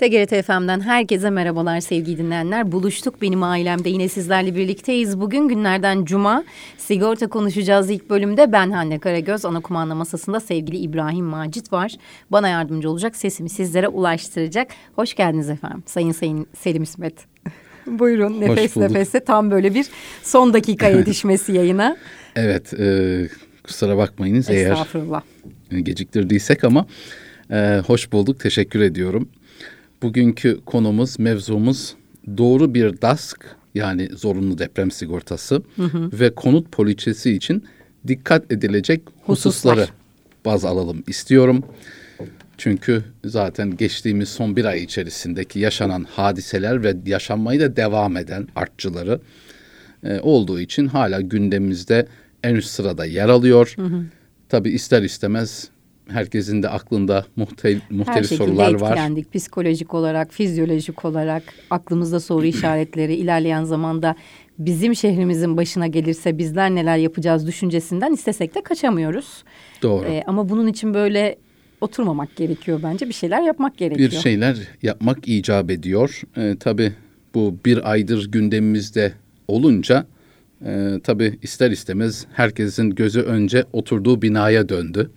TGRT FM'den herkese merhabalar sevgili dinleyenler. Buluştuk benim ailemde yine sizlerle birlikteyiz. Bugün günlerden cuma sigorta konuşacağız ilk bölümde. Ben Hande Karagöz ana kumanda masasında sevgili İbrahim Macit var. Bana yardımcı olacak sesimi sizlere ulaştıracak. Hoş geldiniz efendim Sayın Sayın Selim İsmet. Buyurun nefes nefese tam böyle bir son dakika yetişmesi yayına. Evet e, kusura bakmayınız eğer geciktirdiysek ama e, hoş bulduk teşekkür ediyorum. Bugünkü konumuz, mevzumuz doğru bir DASK yani zorunlu deprem sigortası hı hı. ve konut poliçesi için dikkat edilecek hususları Hususlar. baz alalım istiyorum. Çünkü zaten geçtiğimiz son bir ay içerisindeki yaşanan hadiseler ve yaşanmayı da devam eden artçıları e, olduğu için hala gündemimizde en üst sırada yer alıyor. Hı hı. Tabii ister istemez herkesin de aklında muhtel, muhtelif Her sorular var. Her psikolojik olarak, fizyolojik olarak aklımızda soru işaretleri ilerleyen zamanda bizim şehrimizin başına gelirse bizler neler yapacağız düşüncesinden istesek de kaçamıyoruz. Doğru. Ee, ama bunun için böyle oturmamak gerekiyor bence. Bir şeyler yapmak gerekiyor. Bir şeyler yapmak icap ediyor. Ee, tabii bu bir aydır gündemimizde olunca e, tabii ister istemez herkesin gözü önce oturduğu binaya döndü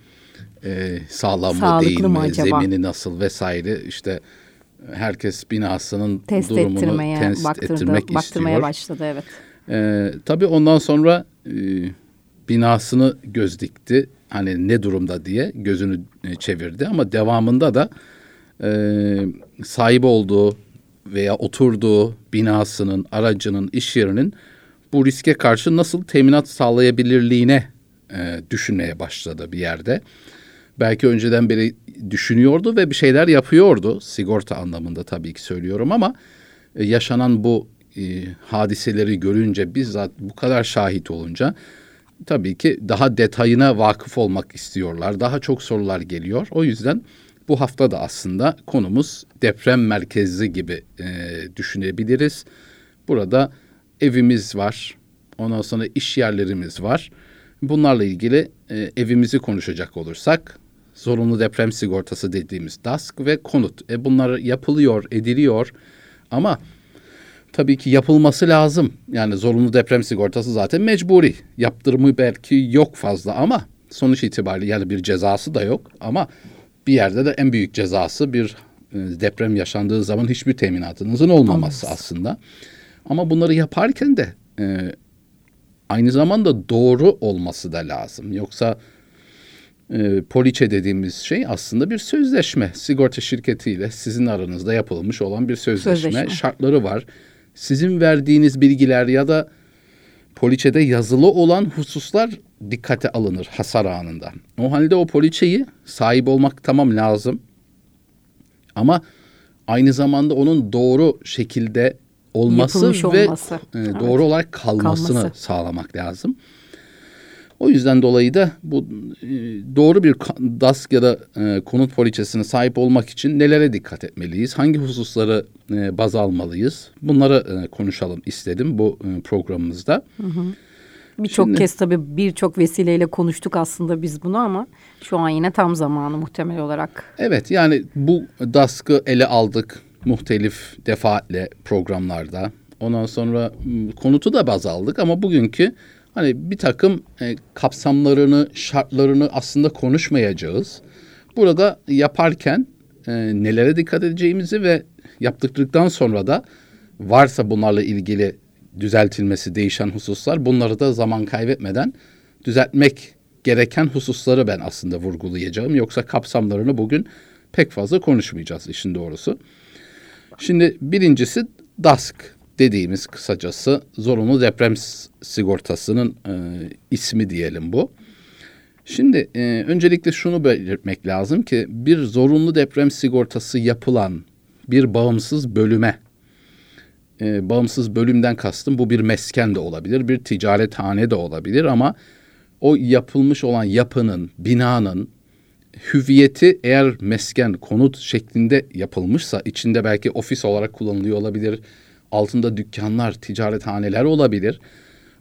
e, sağlam mı değil mi, acaba? zemini nasıl vesaire işte herkes binasının test durumunu ettirmeye, test baktırdı, ettirmek baktırmaya istiyor. başladı evet. E, tabii ondan sonra e, binasını göz dikti hani ne durumda diye gözünü e, çevirdi ama devamında da e, sahip olduğu veya oturduğu binasının, aracının, iş yerinin bu riske karşı nasıl teminat sağlayabilirliğine e, düşünmeye başladı bir yerde belki önceden beri düşünüyordu ve bir şeyler yapıyordu. Sigorta anlamında tabii ki söylüyorum ama e, yaşanan bu e, hadiseleri görünce bizzat bu kadar şahit olunca tabii ki daha detayına vakıf olmak istiyorlar. Daha çok sorular geliyor. O yüzden bu hafta da aslında konumuz deprem merkezli gibi e, düşünebiliriz. Burada evimiz var. Ondan sonra iş yerlerimiz var. Bunlarla ilgili e, evimizi konuşacak olursak zorunlu deprem sigortası dediğimiz DASK ve konut. E bunlar yapılıyor, ediliyor ama tabii ki yapılması lazım. Yani zorunlu deprem sigortası zaten mecburi. Yaptırımı belki yok fazla ama sonuç itibariyle yani bir cezası da yok ama bir yerde de en büyük cezası bir e, deprem yaşandığı zaman hiçbir teminatınızın olmaması Olmaz. aslında. Ama bunları yaparken de e, aynı zamanda doğru olması da lazım. Yoksa e, poliçe dediğimiz şey aslında bir sözleşme. Sigorta şirketiyle sizin aranızda yapılmış olan bir sözleşme. sözleşme. Şartları var. Sizin verdiğiniz bilgiler ya da poliçede yazılı olan hususlar dikkate alınır hasar anında. O halde o poliçeyi sahip olmak tamam lazım. Ama aynı zamanda onun doğru şekilde olması Yapılmış ve olması. E, doğru evet. olarak kalmasını Kalması. sağlamak lazım. O yüzden dolayı da bu e, doğru bir DASK ya da e, konut poliçesine sahip olmak için nelere dikkat etmeliyiz? Hangi hususları e, baz almalıyız? Bunları e, konuşalım istedim bu e, programımızda. Birçok kez tabii birçok vesileyle konuştuk aslında biz bunu ama şu an yine tam zamanı muhtemel olarak. Evet yani bu DASK'ı ele aldık muhtelif defaatle programlarda. Ondan sonra konutu da baz aldık ama bugünkü hani bir takım e, kapsamlarını, şartlarını aslında konuşmayacağız. Burada yaparken e, nelere dikkat edeceğimizi ve yaptıktan sonra da varsa bunlarla ilgili düzeltilmesi, değişen hususlar bunları da zaman kaybetmeden düzeltmek gereken hususları ben aslında vurgulayacağım. Yoksa kapsamlarını bugün pek fazla konuşmayacağız işin doğrusu. Şimdi birincisi DASK dediğimiz kısacası zorunlu deprem sigortasının e, ismi diyelim bu. Şimdi e, öncelikle şunu belirtmek lazım ki bir zorunlu deprem sigortası yapılan bir bağımsız bölüme e, bağımsız bölümden kastım bu bir mesken de olabilir, bir ticarethane de olabilir ama o yapılmış olan yapının, binanın hüviyeti eğer mesken, konut şeklinde yapılmışsa içinde belki ofis olarak kullanılıyor olabilir, altında dükkanlar, ticarethaneler olabilir.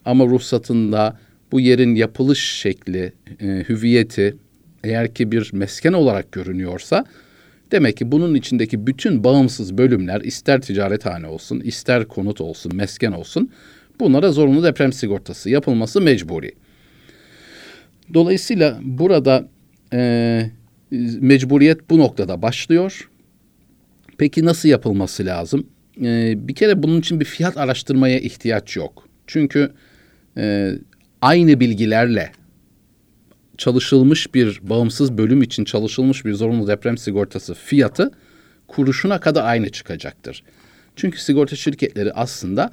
Ama ruhsatında bu yerin yapılış şekli, e, hüviyeti eğer ki bir mesken olarak görünüyorsa Demek ki bunun içindeki bütün bağımsız bölümler ister ticarethane olsun, ister konut olsun, mesken olsun bunlara zorunlu deprem sigortası yapılması mecburi. Dolayısıyla burada e, mecburiyet bu noktada başlıyor. Peki nasıl yapılması lazım? E, bir kere bunun için bir fiyat araştırmaya ihtiyaç yok. Çünkü e, aynı bilgilerle çalışılmış bir bağımsız bölüm için çalışılmış bir zorunlu deprem sigortası fiyatı kuruşuna kadar aynı çıkacaktır. Çünkü sigorta şirketleri aslında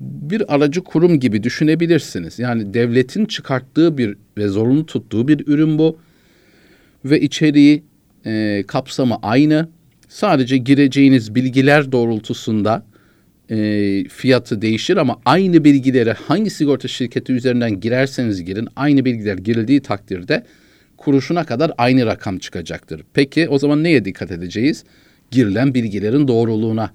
bir aracı kurum gibi düşünebilirsiniz. Yani devletin çıkarttığı bir ve zorunlu tuttuğu bir ürün bu. Ve içeriği, e, kapsamı aynı. Sadece gireceğiniz bilgiler doğrultusunda e, fiyatı değişir ama aynı bilgileri hangi sigorta şirketi üzerinden girerseniz girin aynı bilgiler girildiği takdirde kuruşuna kadar aynı rakam çıkacaktır. Peki o zaman neye dikkat edeceğiz? Girilen bilgilerin doğruluğuna.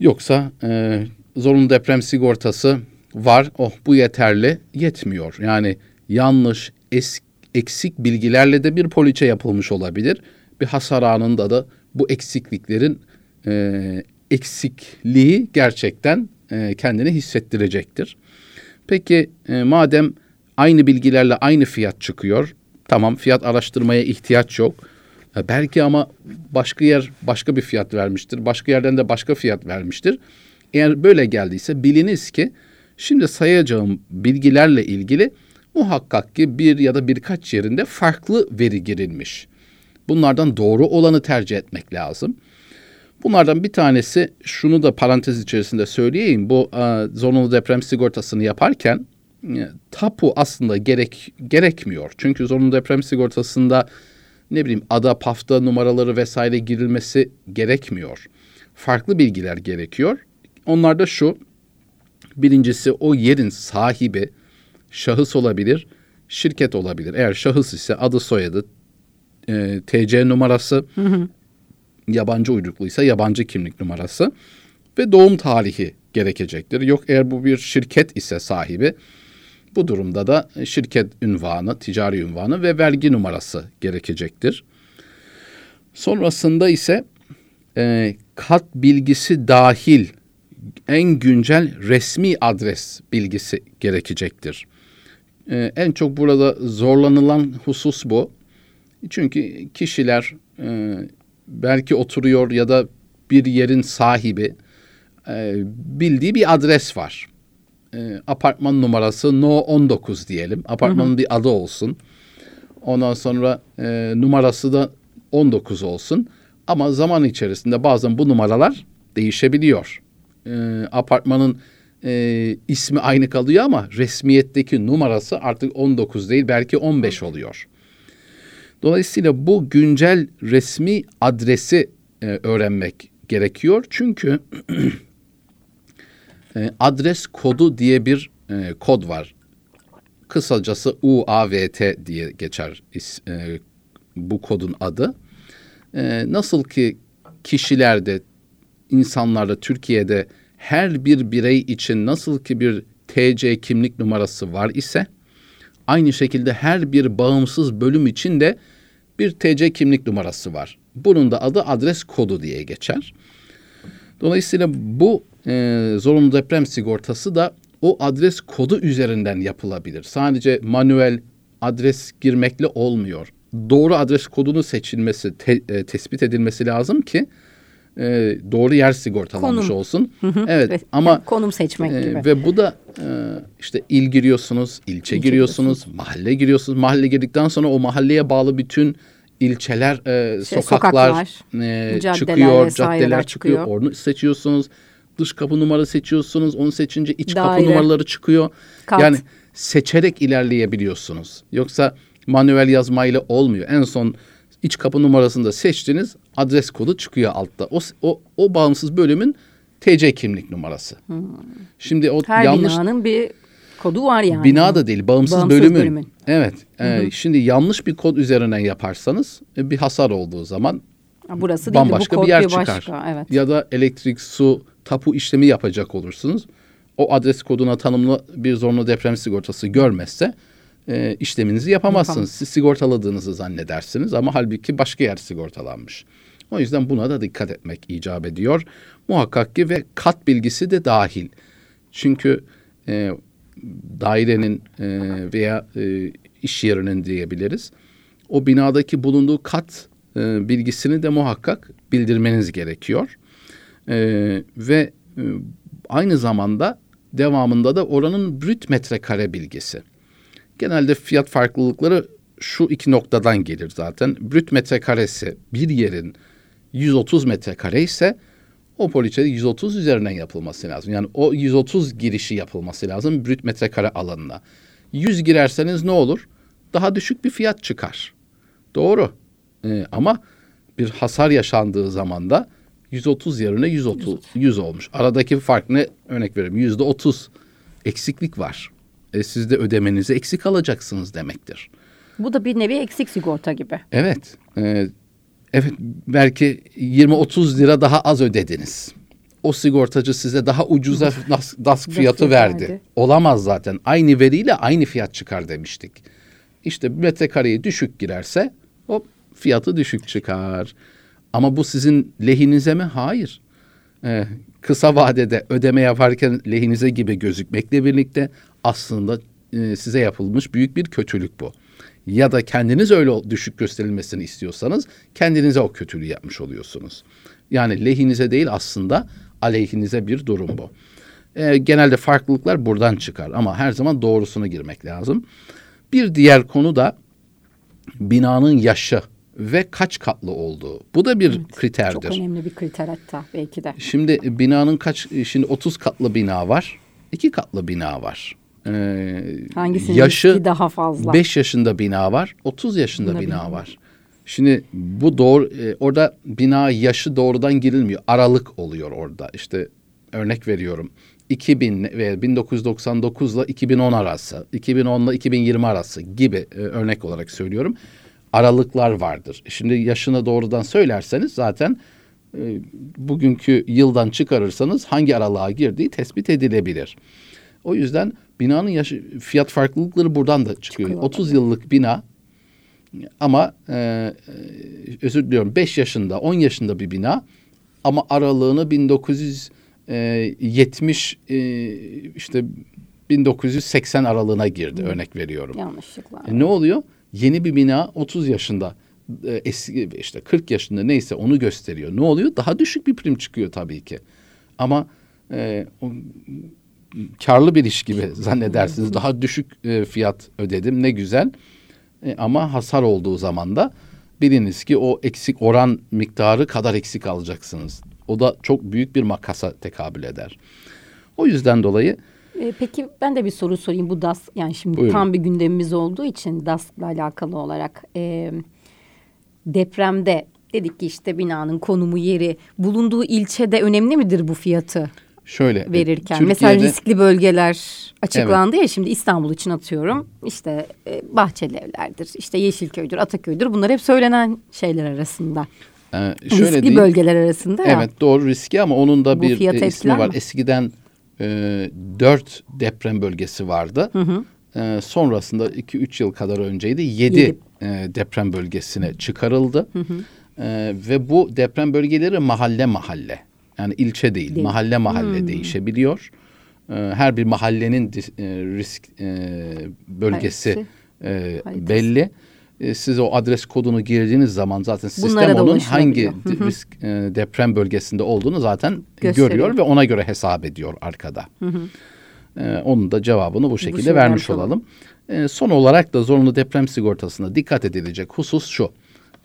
Yoksa e, zorunlu deprem sigortası var. Oh bu yeterli. Yetmiyor. Yani yanlış, es, eksik bilgilerle de bir poliçe yapılmış olabilir. Bir hasar anında da bu eksikliklerin e, eksikliği gerçekten e, kendini hissettirecektir. Peki e, madem aynı bilgilerle aynı fiyat çıkıyor. Tamam fiyat araştırmaya ihtiyaç yok. E, belki ama başka yer başka bir fiyat vermiştir. Başka yerden de başka fiyat vermiştir. Eğer böyle geldiyse biliniz ki şimdi sayacağım bilgilerle ilgili muhakkak ki bir ya da birkaç yerinde farklı veri girilmiş. Bunlardan doğru olanı tercih etmek lazım. Bunlardan bir tanesi şunu da parantez içerisinde söyleyeyim. Bu e, zorunlu deprem sigortasını yaparken e, tapu aslında gerek gerekmiyor. Çünkü zorunlu deprem sigortasında ne bileyim ada, pafta numaraları vesaire girilmesi gerekmiyor. Farklı bilgiler gerekiyor. Onlar da şu. Birincisi o yerin sahibi şahıs olabilir, şirket olabilir. Eğer şahıs ise adı soyadı, e, TC numarası, hı hı. yabancı uyrukluysa yabancı kimlik numarası ve doğum tarihi gerekecektir. Yok eğer bu bir şirket ise sahibi bu durumda da şirket ünvanı, ticari ünvanı ve vergi numarası gerekecektir. Sonrasında ise e, kat bilgisi dahil en güncel resmi adres bilgisi gerekecektir. Ee, en çok burada zorlanılan husus bu. Çünkü kişiler e, belki oturuyor ya da bir yerin sahibi e, bildiği bir adres var. E, apartman numarası No 19 diyelim. Apartmanın hı hı. bir adı olsun. Ondan sonra e, numarası da 19 olsun. Ama zaman içerisinde bazen bu numaralar değişebiliyor e, apartmanın e, ismi aynı kalıyor ama resmiyetteki numarası artık 19 değil belki 15 oluyor. Dolayısıyla bu güncel resmi adresi e, öğrenmek gerekiyor. Çünkü e, adres kodu diye bir e, kod var. Kısacası UAVT diye geçer e, bu kodun adı. E, nasıl ki kişilerde insanlarda Türkiye'de her bir birey için nasıl ki bir TC kimlik numarası var ise aynı şekilde her bir bağımsız bölüm için de bir TC kimlik numarası var. Bunun da adı adres kodu diye geçer. Dolayısıyla bu e, zorunlu deprem sigortası da o adres kodu üzerinden yapılabilir. Sadece manuel adres girmekle olmuyor. Doğru adres kodunu seçilmesi, te, e, tespit edilmesi lazım ki e, doğru yer sigortalanmış konum. olsun. Evet ve, ama konum seçmek e, gibi. Ve bu da e, işte il giriyorsunuz, ilçe, ilçe giriyorsunuz, mahalle giriyorsunuz. Mahalle girdikten sonra o mahalleye bağlı bütün ilçeler, e, şey, sokaklar, sokaklar e, caddeler çıkıyor, caddeler çıkıyor. çıkıyor. Onu seçiyorsunuz. Dış kapı numara seçiyorsunuz. Onu seçince iç Daire. kapı numaraları çıkıyor. Kat. Yani seçerek ilerleyebiliyorsunuz. Yoksa manuel yazmayla olmuyor. En son iç kapı numarasını da seçtiniz. Adres kodu çıkıyor altta. O, o, o bağımsız bölümün TC kimlik numarası. Hmm. Şimdi o Her yanlış... binanın bir kodu var yani. Bina da değil, bağımsız, bağımsız bölümün. bölümün. Evet. E, şimdi yanlış bir kod üzerinden yaparsanız e, bir hasar olduğu zaman Burası değil, bambaşka bu bir yer bir çıkar. Başka, evet. Ya da elektrik, su, tapu işlemi yapacak olursunuz. O adres koduna tanımlı bir zorunlu deprem sigortası görmezse e, işleminizi yapamazsınız. Yapamam. Siz sigortaladığınızı zannedersiniz ama halbuki başka yer sigortalanmış. O yüzden buna da dikkat etmek icap ediyor. Muhakkak ki ve kat bilgisi de dahil. Çünkü e, dairenin e, veya e, iş yerinin diyebiliriz. O binadaki bulunduğu kat e, bilgisini de muhakkak bildirmeniz gerekiyor. E, ve e, aynı zamanda devamında da oranın brüt metrekare bilgisi. Genelde fiyat farklılıkları şu iki noktadan gelir zaten. Brüt metrekaresi bir yerin 130 metrekare ise o poliçede 130 üzerinden yapılması lazım. Yani o 130 girişi yapılması lazım brüt metrekare alanına. 100 girerseniz ne olur? Daha düşük bir fiyat çıkar. Doğru. Ee, ama bir hasar yaşandığı zaman da 130 yerine 130 100 olmuş. Aradaki fark ne? Örnek veriyorum. Yüzde 30 eksiklik var. E, siz de ödemenizi eksik alacaksınız demektir. Bu da bir nevi eksik sigorta gibi. Evet. E, evet belki 20-30 lira daha az ödediniz. O sigortacı size daha ucuza DASK, DASK fiyatı verdi. Olamaz zaten. Aynı veriyle aynı fiyat çıkar demiştik. İşte metrekareyi düşük girerse hop fiyatı düşük çıkar. Ama bu sizin lehinize mi? Hayır. Ee, kısa vadede ödeme yaparken lehinize gibi gözükmekle birlikte aslında e, size yapılmış büyük bir kötülük bu. Ya da kendiniz öyle düşük gösterilmesini istiyorsanız kendinize o kötülüğü yapmış oluyorsunuz. Yani lehinize değil aslında aleyhinize bir durum bu. Ee, genelde farklılıklar buradan çıkar ama her zaman doğrusuna girmek lazım. Bir diğer konu da binanın yaşı ve kaç katlı olduğu. Bu da bir Evet, kriterdir. Çok önemli bir kriter hatta belki de. Şimdi binanın kaç şimdi 30 katlı bina var. 2 katlı bina var. Ee, Hangisinin yaşı daha fazla? 5 yaşında bina var, 30 yaşında Bunda bina var. Şimdi bu doğru e, orada bina yaşı doğrudan girilmiyor. Aralık oluyor orada. İşte örnek veriyorum. 2000 ve 1999 ile 2010 arası, 2010 ile 2020 arası gibi e, örnek olarak söylüyorum. Aralıklar vardır. Şimdi yaşını doğrudan söylerseniz zaten e, bugünkü yıldan çıkarırsanız hangi aralığa girdiği tespit edilebilir. O yüzden binanın yaşı, fiyat farklılıkları buradan da çıkıyor. Çıkıyor 30 yıllık bina ama e, e, özür diliyorum 5 yaşında 10 yaşında bir bina ama aralığını 1970 e, işte 1980 aralığına girdi örnek veriyorum. Yanlışlıkla. E, ne oluyor? Yeni bir bina 30 yaşında e, eski işte 40 yaşında neyse onu gösteriyor. Ne oluyor? Daha düşük bir prim çıkıyor tabii ki. Ama e, o, karlı bir iş gibi zannedersiniz. Daha düşük e, fiyat ödedim ne güzel. E, ama hasar olduğu zaman da biliniz ki o eksik oran miktarı kadar eksik alacaksınız. O da çok büyük bir makasa tekabül eder. O yüzden dolayı Ee, peki ben de bir soru sorayım bu DAS yani şimdi Buyurun. tam bir gündemimiz olduğu için DAS'la alakalı olarak e, depremde dedik ki işte binanın konumu yeri bulunduğu ilçede önemli midir bu fiyatı şöyle verirken? Türkiye'de- Mesela riskli bölgeler açıklandı ya şimdi İstanbul için atıyorum işte e, Bahçeli Evler'dir işte Yeşilköy'dür Ataköy'dür bunlar hep söylenen şeyler arasında. e, şöyle riskli diyeyim. bölgeler arasında ya. Evet doğru riski ama onun da Bu bir e, ismi var. mi? Eskiden e, dört deprem bölgesi vardı. E, sonrasında iki üç yıl kadar önceydi yedi Yedi. e, deprem bölgesine çıkarıldı. E, ve bu deprem bölgeleri mahalle mahalle yani ilçe değil, Değil. mahalle mahalle değişebiliyor. E, her bir mahallenin e, risk e, bölgesi Haritası. e, belli. Siz o adres kodunu girdiğiniz zaman zaten sistem Bunlara onun hangi risk deprem bölgesinde olduğunu zaten Gösteriyor. görüyor ve ona göre hesap ediyor arkada. E, onun da cevabını bu şekilde şekilde vermiş olalım. olalım. Son olarak da zorunlu deprem sigortasına dikkat edilecek husus şu.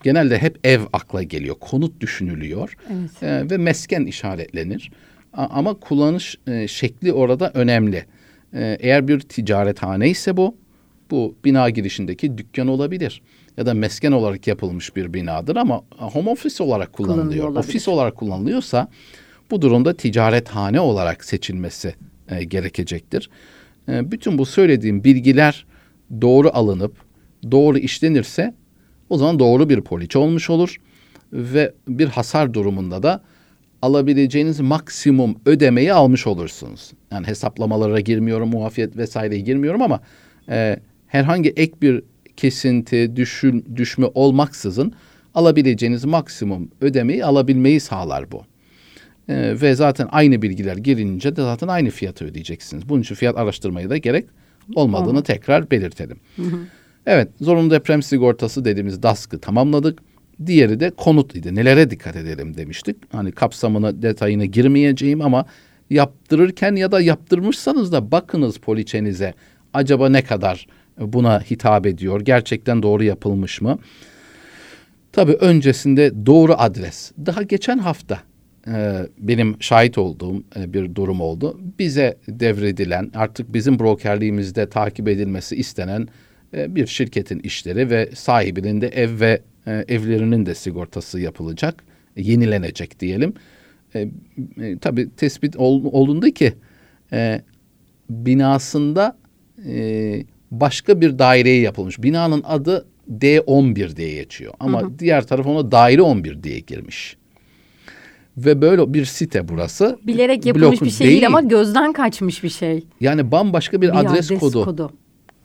Genelde hep ev akla geliyor, konut düşünülüyor Evet. E, ve mesken işaretlenir. A- ama kullanış e, şekli orada önemli. E, eğer bir ticarethane ise bu, bu bina girişindeki dükkan olabilir. Ya da mesken olarak yapılmış bir binadır ama home office olarak kullanılıyor. Ofis olarak kullanılıyorsa bu durumda ticarethane olarak seçilmesi e, gerekecektir. E, bütün bu söylediğim bilgiler doğru alınıp doğru işlenirse o zaman doğru bir poliçe olmuş olur ve bir hasar durumunda da alabileceğiniz maksimum ödemeyi almış olursunuz. Yani hesaplamalara girmiyorum, muafiyet vesaireye girmiyorum ama e, herhangi ek bir kesinti, düşün, düşme olmaksızın alabileceğiniz maksimum ödemeyi alabilmeyi sağlar bu. Ee, ve zaten aynı bilgiler girince de zaten aynı fiyatı ödeyeceksiniz. Bunun için fiyat araştırmayı da gerek olmadığını Olmadı. tekrar belirtelim. Hı hı. Evet, zorunlu deprem sigortası dediğimiz DASK'ı tamamladık. Diğeri de konut idi. Nelere dikkat edelim demiştik. Hani kapsamına, detayına girmeyeceğim ama yaptırırken ya da yaptırmışsanız da bakınız poliçenize. Acaba ne kadar buna hitap ediyor? Gerçekten doğru yapılmış mı? Tabii öncesinde doğru adres. Daha geçen hafta e, benim şahit olduğum e, bir durum oldu. Bize devredilen artık bizim brokerliğimizde takip edilmesi istenen bir şirketin işleri ve sahibinin de ev ve e, evlerinin de sigortası yapılacak, yenilenecek diyelim. E, e, tabii tespit ol, olundu ki e, binasında e, başka bir daireye yapılmış. Binanın adı D11 diye geçiyor ama hı hı. diğer taraf ona daire 11 diye girmiş. Ve böyle bir site burası. Bilerek yapılmış bir şey değil. değil ama gözden kaçmış bir şey. Yani bambaşka bir, bir adres, adres kodu. kodu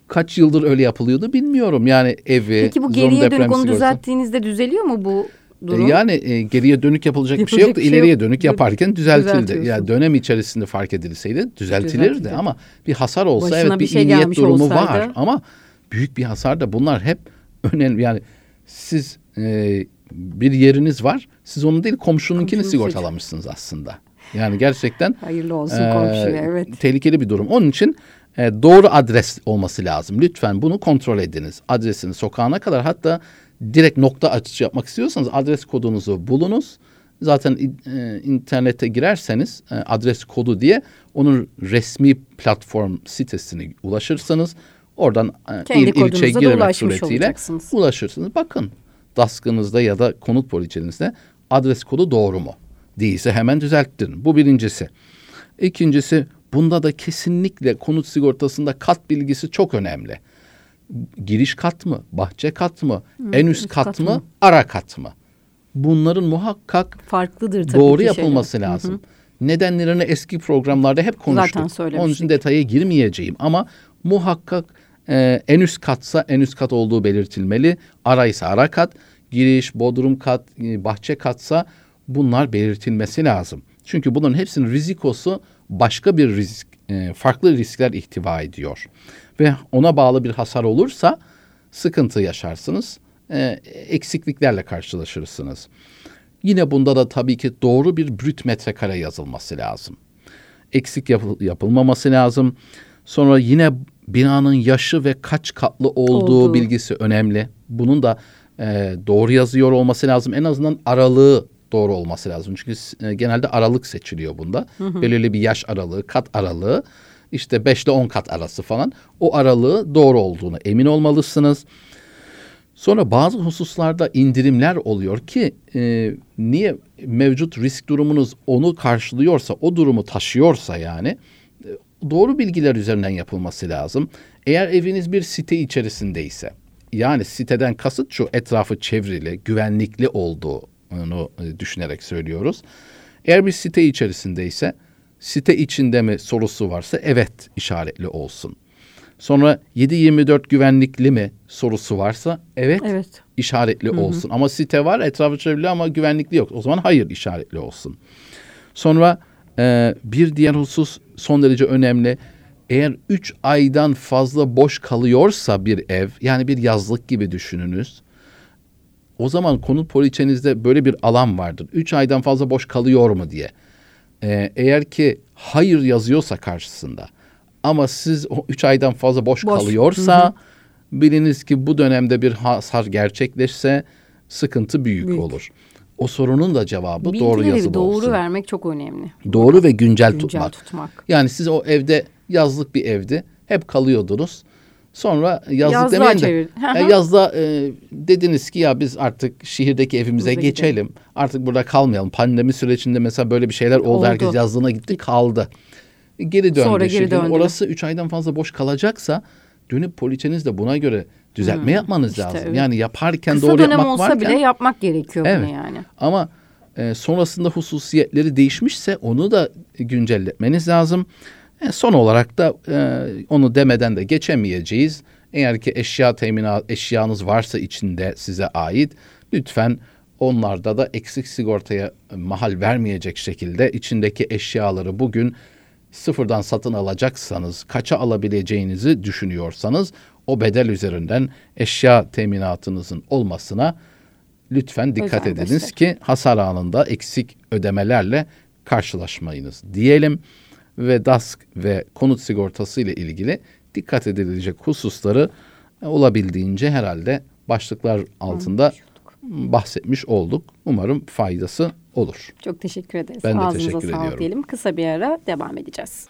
kaç yıldır öyle yapılıyordu bilmiyorum. Yani evi, Peki bu geriye dönük onu düzelttiğinizde düzeliyor mu bu e, durum? Yani e, geriye dönük yapılacak, yapılacak bir şey yoktu. Şey İleriye yok. dönük yaparken düzeltildi. Yani dönem içerisinde fark edilseydi düzeltilirdi Düzeltildi. ama bir hasar olsa Başına evet bir, bir şey niyet durumu olsaydı. var ama büyük bir hasar da bunlar hep önemli. Yani siz e, bir yeriniz var. Siz onu değil komşununkini sigortalamışsınız aslında. Yani gerçekten hayırlı olsun e, komşuya evet. Tehlikeli bir durum. Onun için e, doğru adres olması lazım. Lütfen bunu kontrol ediniz. Adresini sokağına kadar hatta direkt nokta açıcı yapmak istiyorsanız adres kodunuzu bulunuz. Zaten e, internete girerseniz e, adres kodu diye onun resmi platform sitesine ulaşırsanız oradan e, il ilçe girmek suretiyle ulaşırsınız. Bakın DASK'ınızda ya da konut poliçenizde adres kodu doğru mu? Değilse hemen düzelttirin. Bu birincisi. İkincisi Bunda da kesinlikle konut sigortasında kat bilgisi çok önemli. Giriş kat mı, bahçe kat mı, hmm, en üst kat, kat mı, mı, ara kat mı? Bunların muhakkak farklıdır tabii doğru yapılması şeyler. lazım. Hı hı. Nedenlerini eski programlarda hep konuştuk. Zaten Onun için detaya girmeyeceğim ama muhakkak e, en üst katsa en üst kat olduğu belirtilmeli. Ara ise ara kat, giriş, bodrum kat, e, bahçe katsa bunlar belirtilmesi lazım. Çünkü bunların hepsinin rizikosu başka bir risk, e, farklı riskler ihtiva ediyor. Ve ona bağlı bir hasar olursa sıkıntı yaşarsınız, e, eksikliklerle karşılaşırsınız. Yine bunda da tabii ki doğru bir brüt metrekare yazılması lazım. Eksik yapıl yapılmaması lazım. Sonra yine binanın yaşı ve kaç katlı olduğu Oldu. bilgisi önemli. Bunun da e, doğru yazıyor olması lazım. En azından aralığı doğru olması lazım. Çünkü e, genelde aralık seçiliyor bunda. Hı hı. Belirli bir yaş aralığı, kat aralığı. işte 5 ile 10 kat arası falan. O aralığı doğru olduğunu emin olmalısınız. Sonra bazı hususlarda indirimler oluyor ki e, niye mevcut risk durumunuz onu karşılıyorsa, o durumu taşıyorsa yani e, doğru bilgiler üzerinden yapılması lazım. Eğer eviniz bir site içerisindeyse yani siteden kasıt şu etrafı çevrili, güvenlikli olduğu onu e, düşünerek söylüyoruz. Eğer bir site içerisindeyse site içinde mi sorusu varsa evet işaretli olsun. Sonra 7-24 güvenlikli mi sorusu varsa evet, evet. işaretli Hı-hı. olsun. Ama site var etrafı çevrili ama güvenlikli yok. O zaman hayır işaretli olsun. Sonra e, bir diğer husus son derece önemli. Eğer 3 aydan fazla boş kalıyorsa bir ev yani bir yazlık gibi düşününüz. O zaman konut poliçenizde böyle bir alan vardır. Üç aydan fazla boş kalıyor mu diye. Ee, eğer ki hayır yazıyorsa karşısında ama siz o üç aydan fazla boş, boş. kalıyorsa hı hı. biliniz ki bu dönemde bir hasar gerçekleşse sıkıntı büyük, büyük. olur. O sorunun da cevabı Bilgileri doğru yazılı doğru olsun. Vermek çok önemli. Doğru ve güncel, güncel tutmak. tutmak. Yani siz o evde yazlık bir evdi. Hep kalıyordunuz. Sonra yazlık demeyin de e, yazda e, dediniz ki ya biz artık şehirdeki evimize Burada geçelim. Gidelim. Artık burada kalmayalım. Pandemi sürecinde mesela böyle bir şeyler oldu. oldu. Herkes yazlığına gitti kaldı. Geri döndü. Sonra geri döndü. Orası üç aydan fazla boş kalacaksa dönüp poliçeniz de buna göre düzeltme hmm, yapmanız işte lazım. Evet. Yani yaparken Kısa doğru yapmak varken. Kısa dönem olsa bile yapmak gerekiyor evet. bunu yani. Ama e, sonrasında hususiyetleri değişmişse onu da güncelletmeniz lazım. E, son olarak da e, onu demeden de geçemeyeceğiz. Eğer ki eşya teminat eşyanız varsa içinde size ait lütfen onlarda da eksik sigortaya mahal vermeyecek şekilde içindeki eşyaları bugün sıfırdan satın alacaksanız, kaça alabileceğinizi düşünüyorsanız o bedel üzerinden eşya teminatınızın olmasına lütfen dikkat Özen ediniz ki hasar anında eksik ödemelerle karşılaşmayınız diyelim ve DASK ve konut sigortası ile ilgili dikkat edilecek hususları e, olabildiğince herhalde başlıklar altında bahsetmiş olduk. Umarım faydası olur. Çok teşekkür ederiz. Ben de Ağzınıza teşekkür ediyorum. diyelim. Kısa bir ara devam edeceğiz.